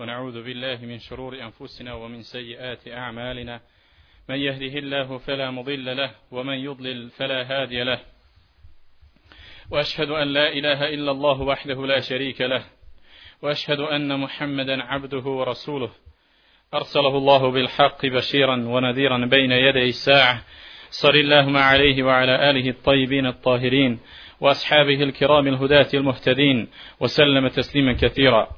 ونعوذ بالله من شرور أنفسنا ومن سيئات أعمالنا. من يهده الله فلا مضل له ومن يضلل فلا هادي له. وأشهد أن لا إله إلا الله وحده لا شريك له. وأشهد أن محمدا عبده ورسوله. أرسله الله بالحق بشيرا ونذيرا بين يدي الساعة. صل اللهم عليه وعلى آله الطيبين الطاهرين وأصحابه الكرام الهداة المهتدين وسلم تسليما كثيرا.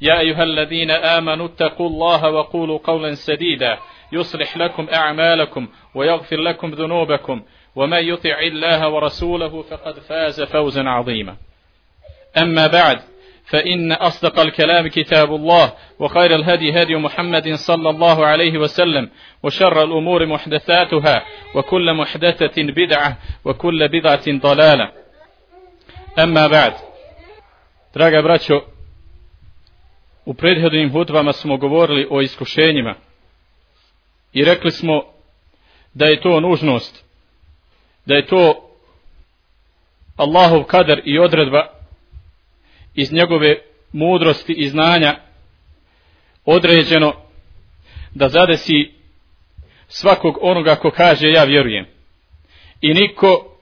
يا أيها الذين آمنوا اتقوا الله وقولوا قولا سديدا يصلح لكم أعمالكم ويغفر لكم ذنوبكم ومن يطع الله ورسوله فقد فاز فوزا عظيما. أما بعد فإن أصدق الكلام كتاب الله وخير الهدي هدي محمد صلى الله عليه وسلم وشر الأمور محدثاتها وكل محدثة بدعة وكل بدعة ضلالة. أما بعد Draga braćo, u prethodnim hutvama smo govorili o iskušenjima i rekli smo da je to nužnost, da je to Allahov kader i odredba iz njegove mudrosti i znanja određeno da zadesi svakog onoga ko kaže ja vjerujem. I niko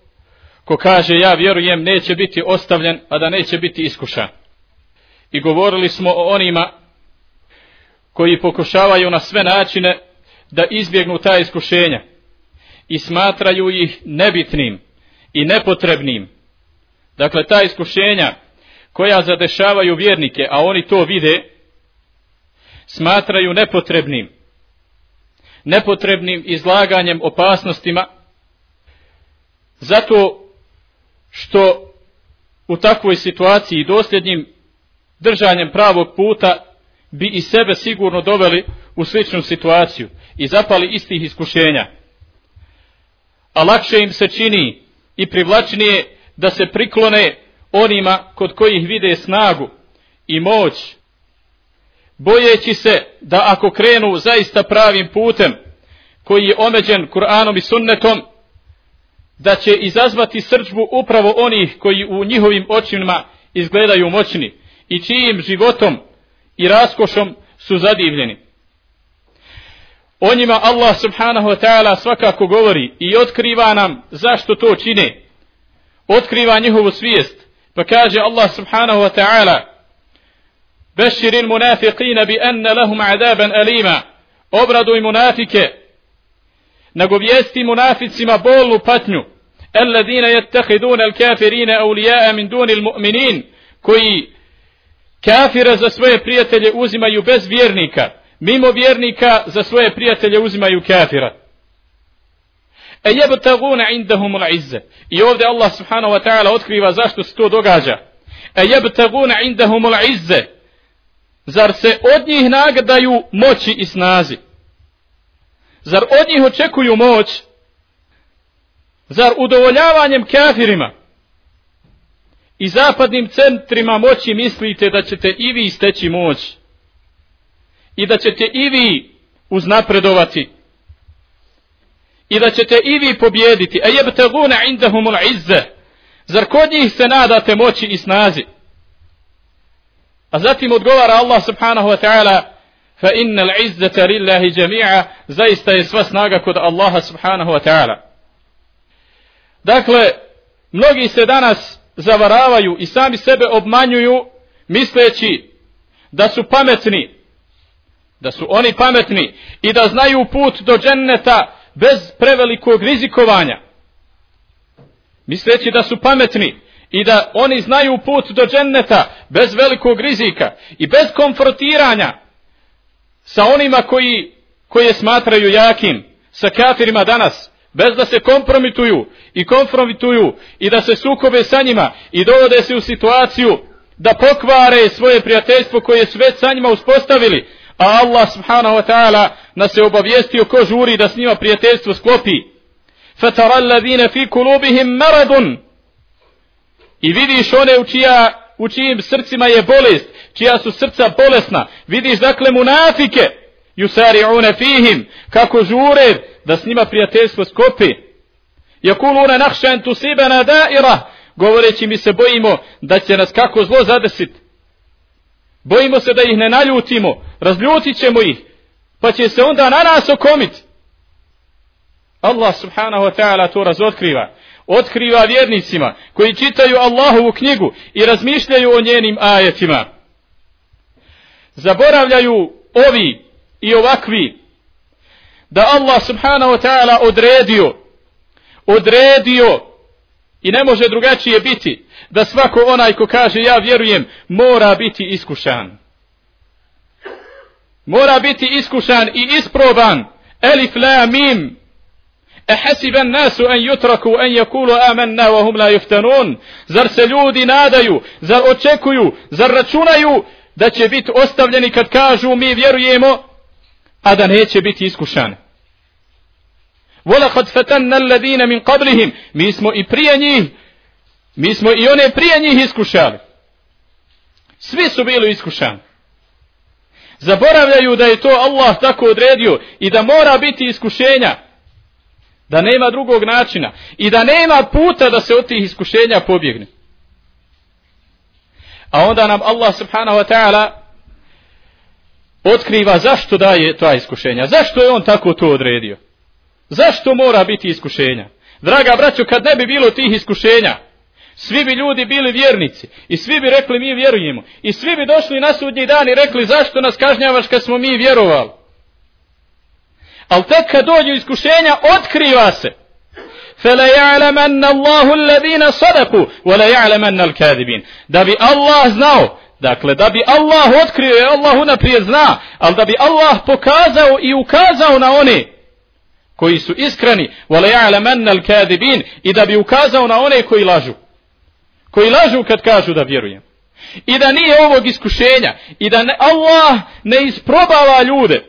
ko kaže ja vjerujem neće biti ostavljen, a da neće biti iskušan. I govorili smo o onima koji pokušavaju na sve načine da izbjegnu ta iskušenja i smatraju ih nebitnim i nepotrebnim. Dakle, ta iskušenja koja zadešavaju vjernike, a oni to vide, smatraju nepotrebnim, nepotrebnim izlaganjem opasnostima, zato što u takvoj situaciji dosljednjim držanjem pravog puta bi i sebe sigurno doveli u sličnu situaciju i zapali istih iskušenja. A lakše im se čini i privlačnije da se priklone onima kod kojih vide snagu i moć, bojeći se da ako krenu zaista pravim putem, koji je omeđen Kur'anom i sunnetom, da će izazvati srđbu upravo onih koji u njihovim očima izgledaju moćni i čijim životom i raskošom su zadivljeni. O njima Allah subhanahu wa ta'ala svakako govori i otkriva nam zašto to čine. Otkriva njihovu svijest. Pa kaže Allah subhanahu wa ta'ala Beširin munafiqina bi anna lahum adaban alima. Obraduj munafike. Nagovijesti munaficima bolnu patnju. Alladina yattakhiduna al-kafirina awliya'a min dunil mu'minin koji kafira za svoje prijatelje uzimaju bez vjernika. Mimo vjernika za svoje prijatelje uzimaju kafira. E jebtaguna indahum l'izze i ovdje Allah subhanahu wa ta'ala otkriva zašto se to događa. E jebtaguna indahum l'izze zar se od njih nagadaju moći i snazi? Zar od njih očekuju moć? Zar udovoljavanjem kafirima? I zapadnim centrima moći mislite da ćete i vi steći moć. I da ćete i vi uznapredovati. I da ćete i vi pobjediti a yabtaguna indahum indahumul izze zar kod njih se nadate moći i snazi? A zatim odgovara Allah subhanahu wa ta'ala fa innal izzata lillahi jami'a. Zaista je sva snaga kod Allaha subhanahu wa ta'ala. Dakle mnogi se danas zavaravaju i sami sebe obmanjuju misleći da su pametni da su oni pametni i da znaju put do dženneta bez prevelikog rizikovanja. Misleći da su pametni i da oni znaju put do dženneta bez velikog rizika i bez konfrontiranja sa onima koji koje smatraju jakim sa kafirima danas bez da se kompromituju i konfrontuju i da se sukobe sa njima i dovode se u situaciju da pokvare svoje prijateljstvo koje su već sa njima uspostavili, a Allah subhanahu wa ta'ala nas je obavijestio ko žuri da s njima prijateljstvo sklopi. Fatara الَّذِينَ fi kulubihim مَرَدٌ I vidiš one u, čija, u čijim srcima je bolest, čija su srca bolesna. Vidiš dakle munafike, yusari'una fihim, kako žure da s njima prijateljstvo skopi. Yakuluna nakhsha an tusibana da'ira, govoreći mi se bojimo da će nas kako zlo zadesiti. Bojimo se da ih ne naljutimo, razljutit ćemo ih, pa će se onda na nas okomiti. Allah subhanahu wa ta'ala to razotkriva. Otkriva vjernicima koji čitaju Allahovu knjigu i razmišljaju o njenim ajetima. Zaboravljaju ovi i ovakvi da Allah subhanahu wa ta'ala odredio odredio i ne može drugačije biti da svako onaj ko kaže ja vjerujem mora biti iskušan. Mora biti iskušan i isproban. Elif la mim. Ehasiba الناس an يتركوا an yakulu amanna wa hum la yuftanun. Zar se ljudi nadaju zar očekuju zar računaju da će biti ostavljeni kad kažu mi vjerujemo a da neće biti iskušan وَلَقَدْ فَتَنَّ الَّذِينَ مِنْ قَبْلِهِمْ Mi smo i prije njih, mi smo i one prije njih iskušali. Svi su bili iskušani. Zaboravljaju da je to Allah tako odredio i da mora biti iskušenja. Da nema drugog načina. I da nema puta da se od tih iskušenja pobjegne. A onda nam Allah subhanahu wa ta'ala otkriva zašto daje to iskušenja. Zašto je on tako to odredio. Zašto mora biti iskušenja? Draga braćo, kad ne bi bilo tih iskušenja, svi bi ljudi bili vjernici i svi bi rekli mi vjerujemo i svi bi došli na sudnji dan i rekli zašto nas kažnjavaš kad smo mi vjerovali. Ali tek kad dođu iskušenja, otkriva se. فَلَا يَعْلَمَنَّ اللَّهُ الَّذِينَ صَدَقُوا وَلَا يَعْلَمَنَّ الْكَاذِبِينَ Da bi Allah znao, dakle da bi Allah otkrio, je Allah unaprijed zna, ali da bi Allah pokazao i ukazao na one koji su iskreni wala ya'lamanna al-kadhibin i da bi ukazao na one koji lažu. Koji lažu kad kažu da vjerujem. I da nije ovog iskušenja i da ne, Allah ne isprobava ljude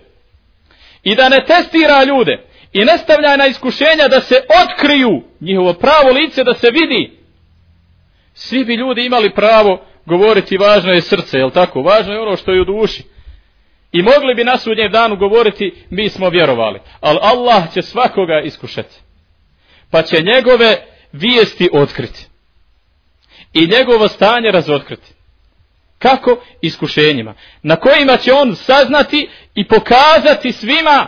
i da ne testira ljude i ne stavlja na iskušenja da se otkriju njihovo pravo lice da se vidi. Svi bi ljudi imali pravo govoriti važno je srce, jel tako? Važno je ono što je u duši. I mogli bi na sudnjem danu govoriti, mi smo vjerovali. Ali Allah će svakoga iskušati. Pa će njegove vijesti otkriti. I njegovo stanje razotkriti. Kako? Iskušenjima. Na kojima će on saznati i pokazati svima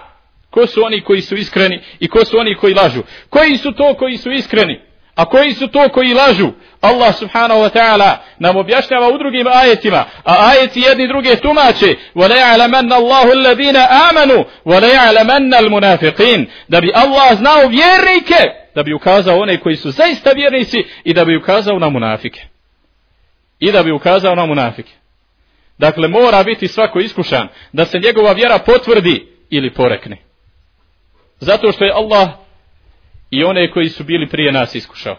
ko su oni koji su iskreni i ko su oni koji lažu. Koji su to koji su iskreni? A koji su to koji lažu? Allah subhanahu wa ta'ala nam objašnjava u drugim ajetima, a ajeti jedni druge tumače, وَلَا يَعْلَمَنَّ اللَّهُ الَّذِينَ آمَنُوا وَلَا يَعْلَمَنَّ الْمُنَافِقِينَ Da bi Allah znao vjernike, da bi ukazao one koji su zaista vjernici i da bi ukazao na munafike. I da bi ukazao na munafike. Dakle, mora biti svako iskušan da se njegova vjera potvrdi ili porekne. Zato što je Allah i one koji su bili prije nas iskušao.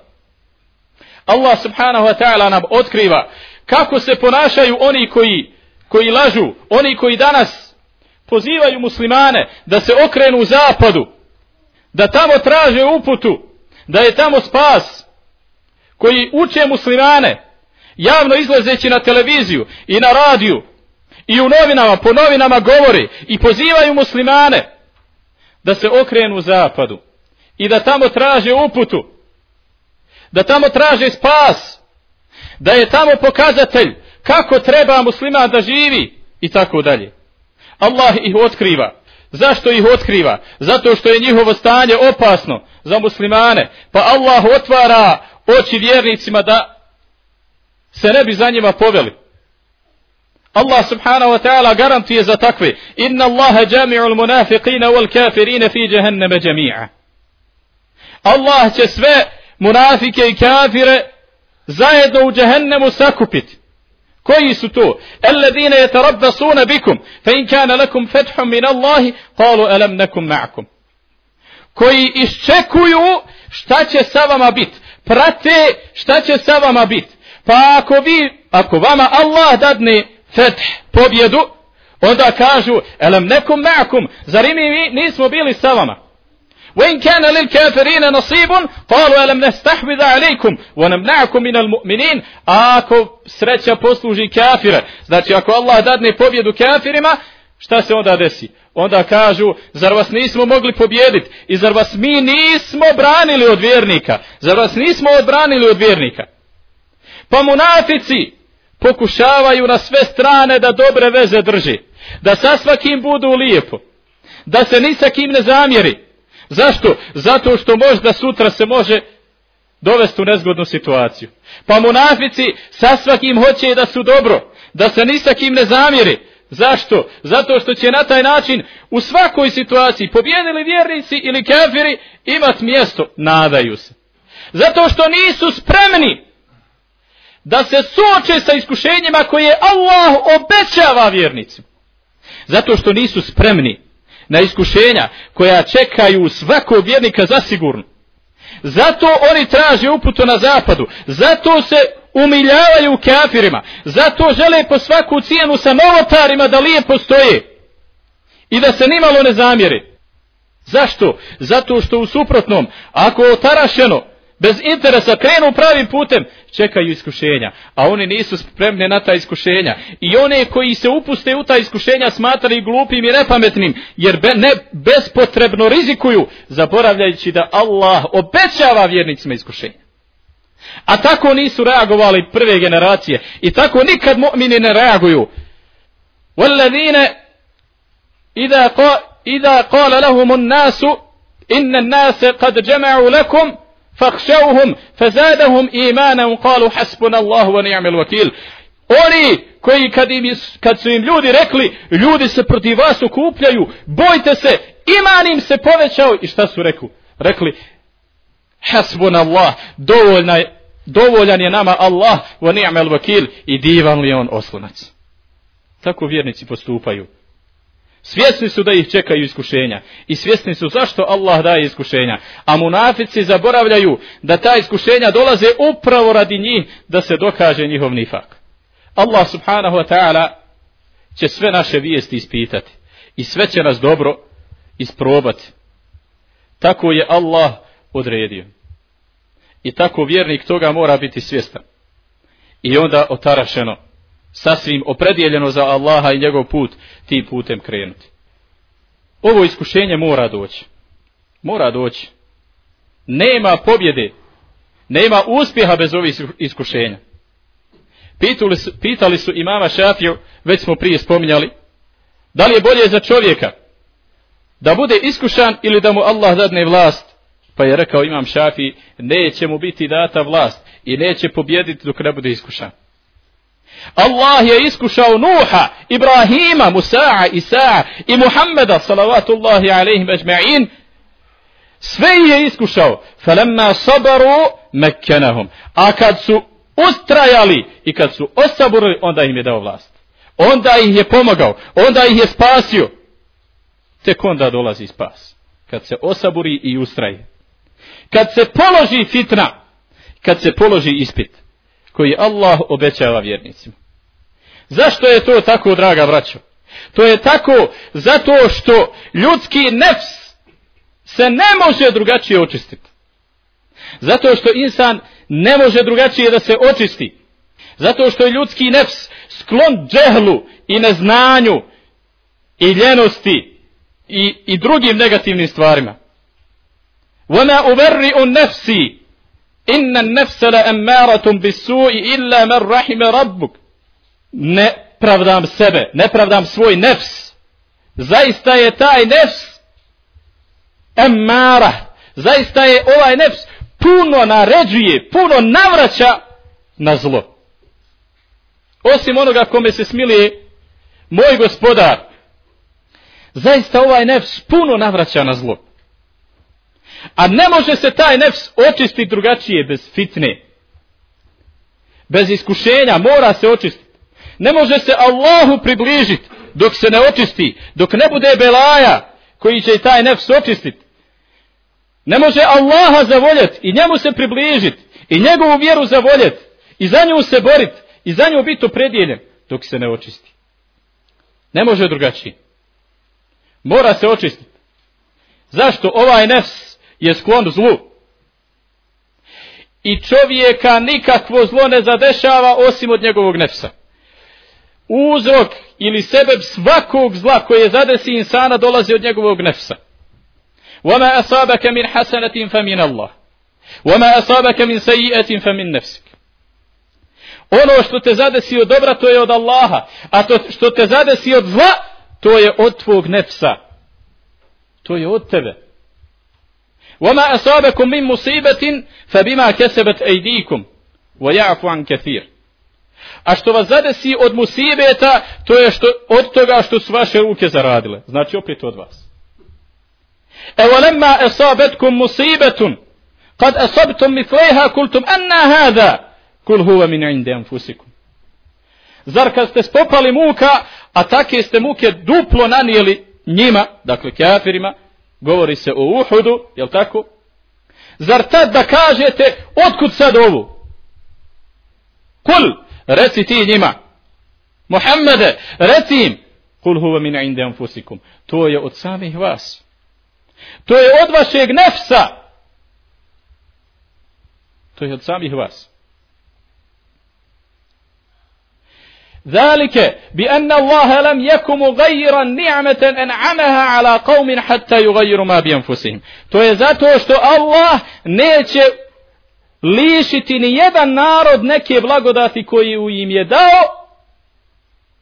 Allah subhanahu wa ta'ala nam otkriva kako se ponašaju oni koji, koji lažu, oni koji danas pozivaju muslimane da se okrenu u zapadu, da tamo traže uputu, da je tamo spas, koji uče muslimane, javno izlazeći na televiziju i na radiju i u novinama, po novinama govori i pozivaju muslimane da se okrenu u zapadu i da tamo traže uputu, da tamo traže spas, da je tamo pokazatelj kako treba muslima da živi i tako dalje. Allah ih otkriva. Zašto ih otkriva? Zato što je njihovo stanje opasno za muslimane. Pa Allah otvara oči vjernicima da se ne bi za njima poveli. Allah subhanahu wa ta'ala garantuje za takve. Inna Allahe jami'ul munafiqina wal kafirina fi jahannama jami'a. Allah će sve munafike i kafire zajedno u džehennemu sakupiti. Koji su to? Alladine yatarabbasuna bikum, fa in kana lakum fathun min Allahi, qalu alam nakum ma'akum. Koji iščekuju šta će sa vama bit. Prate šta će sa vama bit. Pa ako vi, ako vama Allah dadne feth, pobjedu, onda kažu, alam nekum ma'akum, zar mi nismo bili sa vama? وإن كان للكافرين نصيب قالوا ألم نستحوذ عليكم ونمنعكم من المؤمنين ako sreća posluži kafire znači ako Allah dadne pobjedu kafirima šta se onda desi onda kažu zar vas nismo mogli pobjediti i zar vas mi nismo branili od vjernika zar vas nismo odbranili od vjernika pa munafici pokušavaju na sve strane da dobre veze drži da sa svakim budu lijepo da se ni sa kim ne zamjeri Zašto? Zato što možda sutra se može dovesti u nezgodnu situaciju. Pa munafici sa svakim hoće da su dobro, da se ni sa kim ne zamjeri. Zašto? Zato što će na taj način u svakoj situaciji pobjedili vjernici ili kafiri imat mjesto, nadaju se. Zato što nisu spremni da se suoče sa iskušenjima koje Allah obećava vjernicima. Zato što nisu spremni na iskušenja koja čekaju svakog vjernika zasigurno. Zato oni traže uputu na zapadu. Zato se umiljavaju kafirima. Zato žele po svaku cijenu sa novotarima da lijepo stoje. I da se nimalo ne zamjeri. Zašto? Zato što u suprotnom, ako otarašeno, bez interesa krenu pravim putem, čekaju iskušenja, a oni nisu spremni na ta iskušenja. I one koji se upuste u ta iskušenja smatrali glupim i nepametnim, jer be, ne bespotrebno rizikuju, zaboravljajući da Allah obećava vjernicima iskušenja. A tako nisu reagovali prve generacije i tako nikad mu'mini ne reaguju. وَالَّذِينَ إِذَا قَالَ, إذا قال لهم الناس إن الناس قد جمعوا لكم فاخشوهم فزادهم ايمانا وقالوا حسبنا الله ونعم الوكيل oni koji kad, im, kad su im ljudi rekli ljudi se protiv vas okupljaju bojte se iman im se povećao i šta su rekli rekli hasbun Allah dovoljna je, dovoljan je nama Allah wa ni'mal wakil i divan li on oslonac tako vjernici postupaju Svjesni su da ih čekaju iskušenja i svjesni su zašto Allah daje iskušenja. A munafici zaboravljaju da ta iskušenja dolaze upravo radi njih da se dokaže njihov nifak. Allah subhanahu wa ta'ala će sve naše vijesti ispitati i sve će nas dobro isprobati. Tako je Allah odredio. I tako vjernik toga mora biti svjestan. I onda otarašeno sasvim opredjeljeno za Allaha i njegov put, ti putem krenuti. Ovo iskušenje mora doći. Mora doći. Nema pobjede. Nema uspjeha bez ovih iskušenja. Pitali su, pitali su imama Šafiju, već smo prije spominjali, da li je bolje za čovjeka da bude iskušan ili da mu Allah dadne vlast? Pa je rekao imam Šafiji, neće mu biti data vlast i neće pobjediti dok ne bude iskušan. Allah je iskušao Nuha, Ibrahima, Musa'a, Isa'a i Muhammeda, salavatullahi alaihim ajma'in, sve je iskušao. Falemma sabaru mekkenahum. A kad su ustrajali i kad su osaburili, onda im je dao vlast. Onda ih je pomogao, onda ih je spasio. Tek onda dolazi spas. Kad se osaburi i ustraje. Kad se položi fitna, kad se položi ispit koji Allah obećava vjernicima. Zašto je to tako, draga braćo? To je tako zato što ljudski nefs se ne može drugačije očistiti. Zato što insan ne može drugačije da se očisti. Zato što je ljudski nefs sklon džehlu i neznanju i ljenosti i, i drugim negativnim stvarima. Vona uverri u nefsi inna nefse la emmaratum bisu'i illa men rahime rabbuk. Ne pravdam sebe, ne pravdam svoj nefs. Zaista je taj nefs emmara. Zaista je ovaj nefs puno naređuje, puno navraća na zlo. Osim onoga kome se smilije moj gospodar. Zaista ovaj nefs puno navraća na zlo. A ne može se taj nefs očistiti drugačije bez fitne. Bez iskušenja mora se očistiti. Ne može se Allahu približiti dok se ne očisti, dok ne bude belaja koji će taj nefs očistiti. Ne može Allaha zavoljeti i njemu se približiti i njegovu vjeru zavoljeti I za nju se boriti I za nju biti opredjeljen. Dok se ne očisti. Ne može drugačije. Mora se očistiti. Zašto? Ovaj nefs je sklon zlu. I čovjeka nikakvo zlo ne zadešava osim od njegovog nefsa. Uzrok ili sebe svakog zla koje zadesi insana dolazi od njegovog nefsa. وما أصابك من حسنة فمن الله وما أصابك من سيئة فمن نفسك ono što te zadesi od dobra to je od Allaha a to što te zadesi od zla to je od tvog nefsa to je od tebe وما أصابكم من مصيبة فبما كسبت أيديكم ويعفو عن كثير A što vas zadesi od musibeta, to je što, od toga što su vaše ruke zaradile. Znači opet od vas. أولما أصابتكم مصيبة قد أصبتم مثليها قلتم أن هذا قل هو من عند أنفسكم Zar kad ste spopali muka, a take ste muke duplo nanijeli njima, dakle kafirima, govori se o Uhudu, jel tako? Zar tad da kažete, otkud sad ovu? Kul, reci ti njima. Muhammede, reci im. Kul huva min inde anfusikum. To je od samih vas. To je od vašeg nefsa. To je od samih vas. ذلك بأن الله لم يكن مغيرا نعمة أنعمها على قوم حتى يغيروا ما بأنفسهم to je zato što Allah neće lišiti ni jedan narod neke blagodati koji u im je dao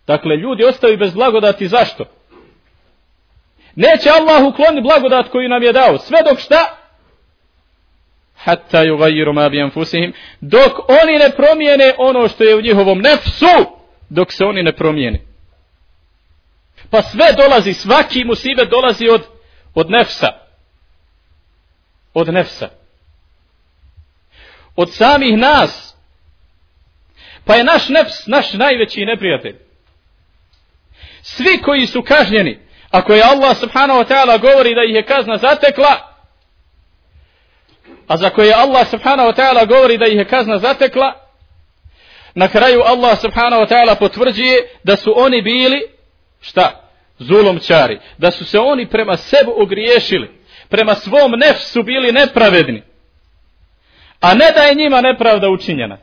dakle ljudi ostaju bez blagodati zašto Neće Allah ukloni blagodat koju nam je dao. Sve dok šta? Hatta yugayiru ma bi anfusihim. Dok oni ne promijene ono što je u njihovom nefsu. Dok se oni ne promijene. Pa sve dolazi, svaki musibet dolazi od, od nefsa. Od nefsa. Od samih nas. Pa je naš nefs, naš najveći neprijatelj. Svi koji su kažnjeni, Ako je Allah subhanahu wa ta'ala govori da ih je kazna zatekla, a za koje Allah subhanahu wa ta'ala govori da ih je kazna zatekla, na kraju Allah subhanahu wa ta'ala potvrđuje da su oni bili, šta? Zulomčari. Da su se oni prema sebu ogriješili. Prema svom nefsu bili nepravedni. A ne da je njima nepravda učinjena.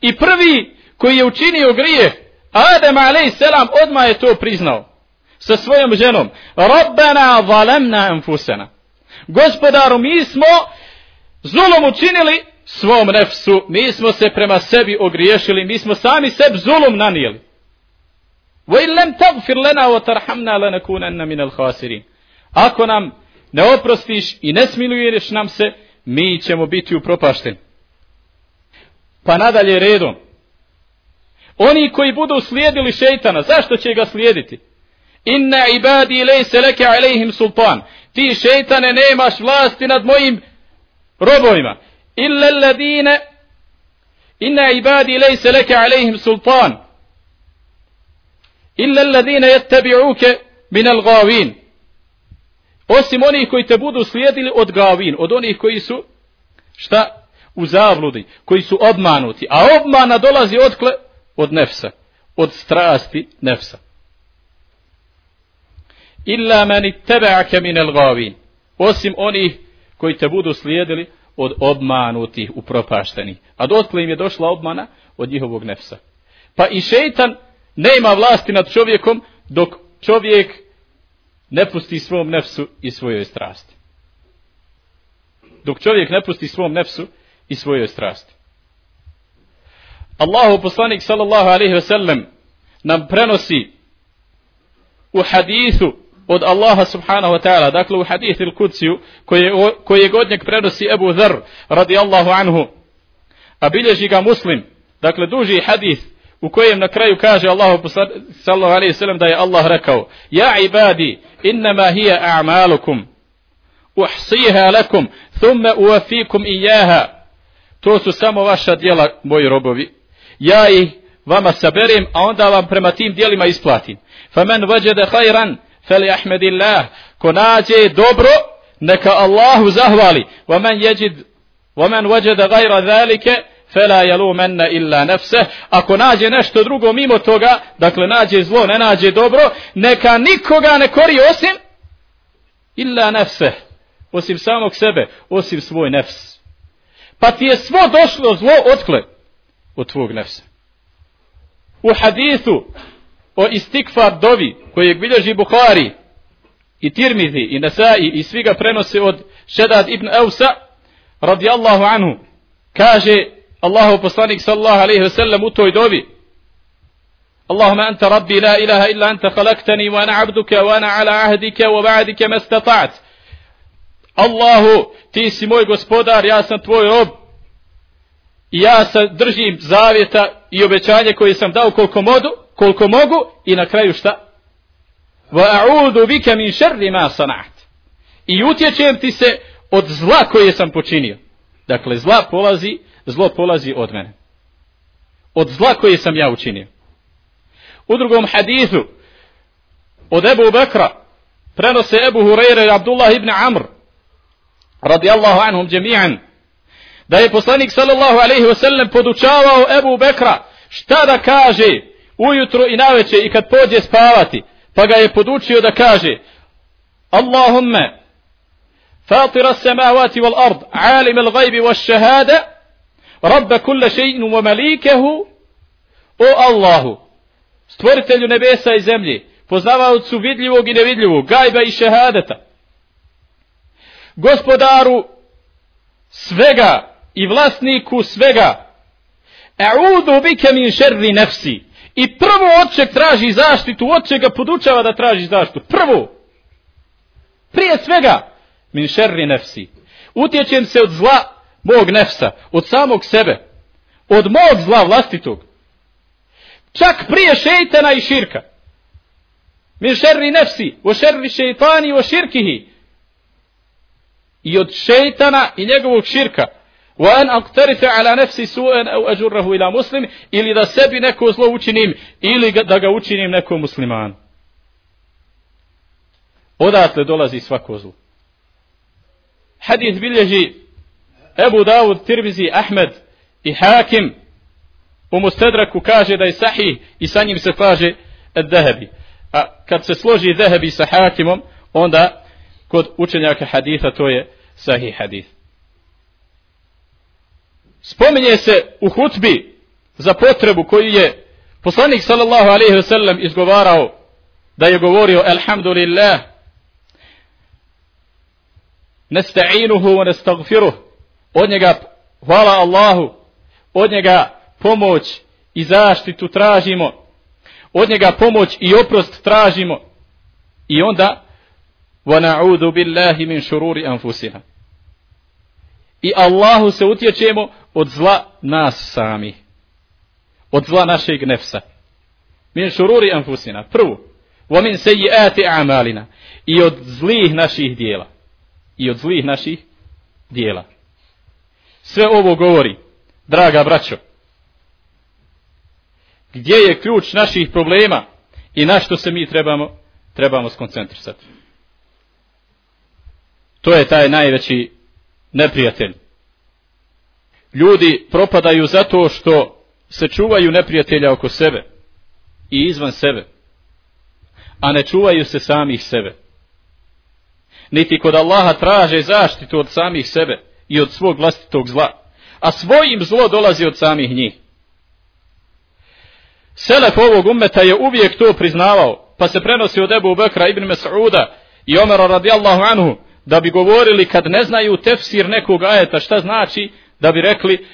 I prvi koji je učinio grije, Adem a.s. odmah je to priznao sa svojom ženom Rabbena valemna enfusena Gospodaru mi smo zulom učinili svom nefsu mi smo se prema sebi ogriješili mi smo sami sebi zulom nanijeli وَإِنْ لَمْ تَغْفِرْ لَنَا وَتَرْحَمْنَا لَنَكُونَنَّ مِنَ الْخَاسِرِينَ Ako nam ne oprostiš i ne smiluješ nam se, mi ćemo biti upropašteni. Pa nadalje redom. Oni koji budu slijedili šeitana, zašto će ga slijediti? inna ibadi lejse leke alejhim sultan ti šeitane nemaš vlasti nad mojim robovima illa alladine inna ibadi lejse leke alejhim sultan illa alladine jettabi'uke min al-gavin osim onih koji te budu slijedili od gavin od onih koji su šta? U zavludi koji su obmanuti. A obmana dolazi od od nefsa od strasti nefsa. Illa man tebe'ake min al-ghawin osim onih koji te budu slijedili od obmanutih upropaštenih. A dotle im je došla obmana od njihovog nefsa. Pa i šejtan ne ima vlasti nad čovjekom dok čovjek ne pusti svom nefsu i svojoj strasti. Dok čovjek ne pusti svom nefsu i svojoj strasti. Allahu poslanik sallallahu alejhi ve sellem nam prenosi u hadisu od Allaha subhanahu wa ta'ala, dakle u hadith il kuciju, koje, koje godnjeg prenosi Ebu Dhr, radijallahu anhu, a bilježi ga muslim, dakle duži hadith, u kojem na kraju kaže Allahu sallahu alaihi sallam da je Allah rekao, Ja ibadi, innama hija a'malukum, uhsiha lakum, thumme uafikum ijaha, to su samo vaša djela, moji robovi, ja ih vama saberim, a onda vam prema tim djelima isplatim. Faman vajede hajran, feli ahmedillah, ko nađe dobro, neka Allahu zahvali, وَمَنْ يَجِدْ وَمَنْ وَجَدَ غَيْرَ ذَلِكَ gajra zalike, fela yalumanna illa nafse ako nađe nešto drugo mimo toga dakle nađe zlo ne nađe dobro neka nikoga ne kori osim illa nafse osim samog sebe osim svoj nefs. Pa ti je svo došlo zlo otkle od tvog nefsa. U hadithu o istikfar dovi kojeg bilježi Bukhari i Tirmizi i Nasai i svi ga prenose od Šedad ibn Eusa radijallahu anhu kaže Allahu poslanik sallallahu alaihi ve sellem u toj dovi اللهم أنت ربي لا إله إلا أنت خلقتني وأنا عبدك وأنا على عهدك وبعدك ما استطعت الله ti si moj gospodar, ja sam tvoj rob i ja se držim zavjeta i obećanje koje sam dao koliko, modu, koliko mogu i na kraju šta? Va'udu a'udu bika min sharri ma sanat. I utječem ti se od zla koje sam počinio. Dakle, zla polazi, zlo polazi od mene. Od zla koje sam ja učinio. U drugom hadithu od Ebu Bekra prenose Ebu Hureyre i Abdullah ibn Amr radijallahu anhum džemijan da je poslanik sallallahu alaihi wasallam podučavao Ebu Bekra šta da kaže ujutro i naveče i kad pođe spavati pa ga je podučio da kaže Allahumma فاطر السماوات والأرض عالم الغيب والشهادة رب كل شيء ومليكه O Allahu, stvoritelju nebesa i zemlje, poznavaocu vidljivog i nevidljivog, gajba i šehadeta, gospodaru svega i vlasniku svega, A'udu bike min šerri nefsi. I prvo od čeg traži zaštitu, od čega podučava da traži zaštitu. Prvo. Prije svega, min šerri nefsi. Utječem se od zla mog nefsa, od samog sebe, od mog zla vlastitog. Čak prije šeitana i širka. Min šerri nefsi, o šerri šeitani, o širkihi. I od šeitana i njegovog širka. Wa an على نفسي سوءا su'an aw ajurruhu مسلم ili da sebi neko zlo učinim ili da ga učinim nekom muslimanu. Odatle dolazi svako zlo. Hadith bilježi Ebu Dawud, Tirmizi, Ahmed i Hakim u Mustedraku kaže da je sahih i sa njim se slaže Dehebi. A kad se složi Dehebi sa Hakimom, onda kod učenjaka haditha to je sahih hadith. Spominje se u hutbi za potrebu koju je poslanik sallallahu alaihi ve sellem izgovarao da je govorio alhamdulillah nesta'inuhu wa nestagfiruh od njega hvala Allahu od njega pomoć i zaštitu tražimo. Od njega pomoć i oprost tražimo. I onda wa na'udhu billahi min shururi anfusina i Allahu se utječemo od zla nas sami od zla našeg nefsa. Min shururi anfusina. Prvo wa min seji'ati a'malina. I od zlih naših dijela. I od zlih naših dijela. Sve ovo govori draga braćo gdje je ključ naših problema i na što se mi trebamo trebamo skoncentrisati. To je taj najveći neprijatelj. Ljudi propadaju zato što se čuvaju neprijatelja oko sebe i izvan sebe a ne čuvaju se samih sebe. Niti kod Allaha traže zaštitu od samih sebe i od svog vlastitog zla a svojim zlo dolazi od samih njih. Selef ovog ummeta je uvijek to priznavao, pa se prenosi od Ebu Bekra ibn Mas'uda i Omera radijallahu anhu, da bi govorili kad ne znaju tefsir nekog ajeta šta znači, da bi rekli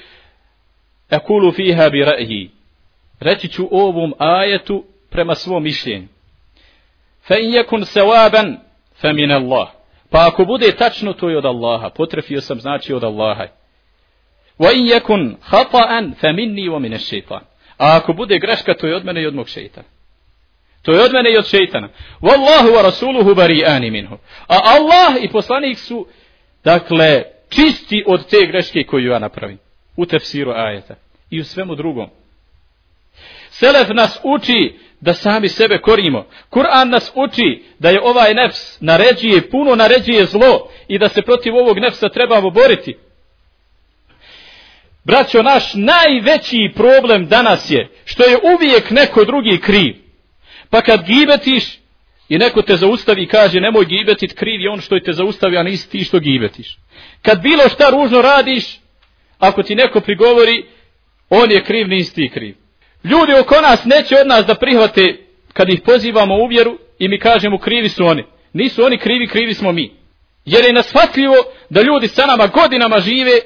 Ekulu fiha bi ra'yi. Reći ću ovom ajetu prema svom mišljenju. Fa in yakun sawaban fa min Allah. Pa ako bude tačno to je od Allaha, potrefio sam znači od Allaha. Wa in yakun khata'an fa minni wa min ash-shaytan. A ako bude greška, to je od mene i od mog šejtana. To je od mene i od šeitana. Wallahu wa rasuluhu bari'ani minhu. A Allah i poslanik su, dakle, čisti od te greške koju ja napravim. U tefsiru ajeta. I u svemu drugom. Selef nas uči da sami sebe korimo. Kur'an nas uči da je ovaj nefs naređuje, puno naređuje zlo i da se protiv ovog nefsa trebamo boriti. Braćo, naš najveći problem danas je što je uvijek neko drugi kriv. Pa kad gibetiš i neko te zaustavi i kaže nemoj gibetit, kriv je on što te zaustavi, a nisi ti što gibetiš. Kad bilo šta ružno radiš, ako ti neko prigovori, on je kriv, nisi ti kriv. Ljudi oko nas neće od nas da prihvate kad ih pozivamo u vjeru i mi kažemo krivi su oni. Nisu oni krivi, krivi smo mi. Jer je nasvatljivo da ljudi sa nama godinama žive,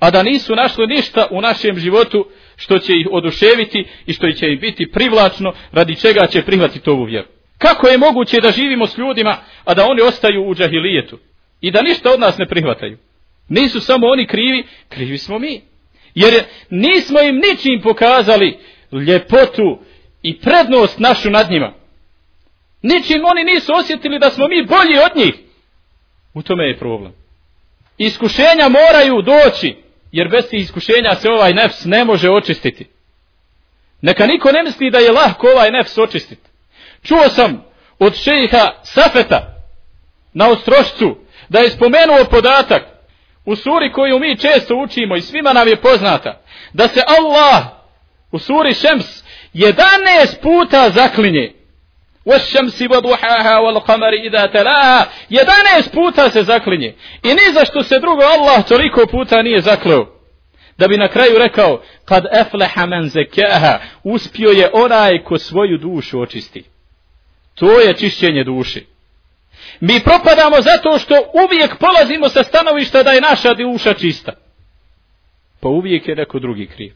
a da nisu našli ništa u našem životu što će ih oduševiti i što će im biti privlačno radi čega će prihvatiti ovu vjeru. Kako je moguće da živimo s ljudima, a da oni ostaju u džahilijetu i da ništa od nas ne prihvataju? Nisu samo oni krivi, krivi smo mi. Jer nismo im ničim pokazali ljepotu i prednost našu nad njima. Ničim oni nisu osjetili da smo mi bolji od njih. U tome je problem. Iskušenja moraju doći, jer bez tih iskušenja se ovaj nefs ne može očistiti. Neka niko ne misli da je lahko ovaj nefs očistiti. Čuo sam od šeha Safeta na ostrošcu da je spomenuo podatak u suri koju mi često učimo i svima nam je poznata da se Allah u suri Šems 11 puta zaklinje والشمس وضحاها والقمر إذا تلاها 11 puta se zaklinje i ni za što se drugo Allah toliko puta nije zakleo da bi na kraju rekao kad efleha men zekaha uspio je onaj ko svoju dušu očisti to je čišćenje duše mi propadamo zato što uvijek polazimo sa stanovišta da je naša duša čista pa uvijek je neko drugi kriv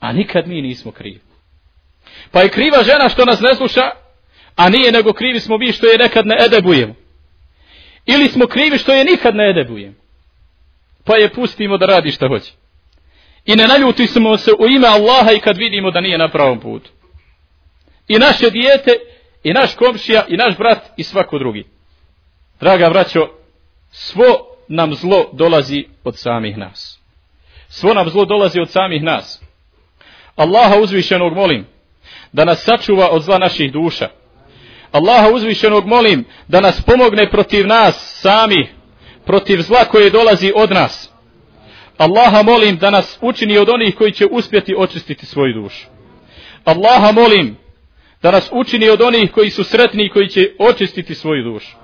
a nikad mi nismo krivi pa je kriva žena što nas ne sluša a nije nego krivi smo vi što je nekad ne edebujemo. Ili smo krivi što je nikad ne edebujemo. Pa je pustimo da radi šta hoće. I ne naljuti smo se u ime Allaha i kad vidimo da nije na pravom putu. I naše dijete, i naš komšija, i naš brat, i svako drugi. Draga braćo, svo nam zlo dolazi od samih nas. Svo nam zlo dolazi od samih nas. Allaha uzvišenog molim da nas sačuva od zla naših duša Allaha uzvišenog molim da nas pomogne protiv nas sami, protiv zla koje dolazi od nas. Allaha molim da nas učini od onih koji će uspjeti očistiti svoju dušu. Allaha molim da nas učini od onih koji su sretni i koji će očistiti svoju dušu.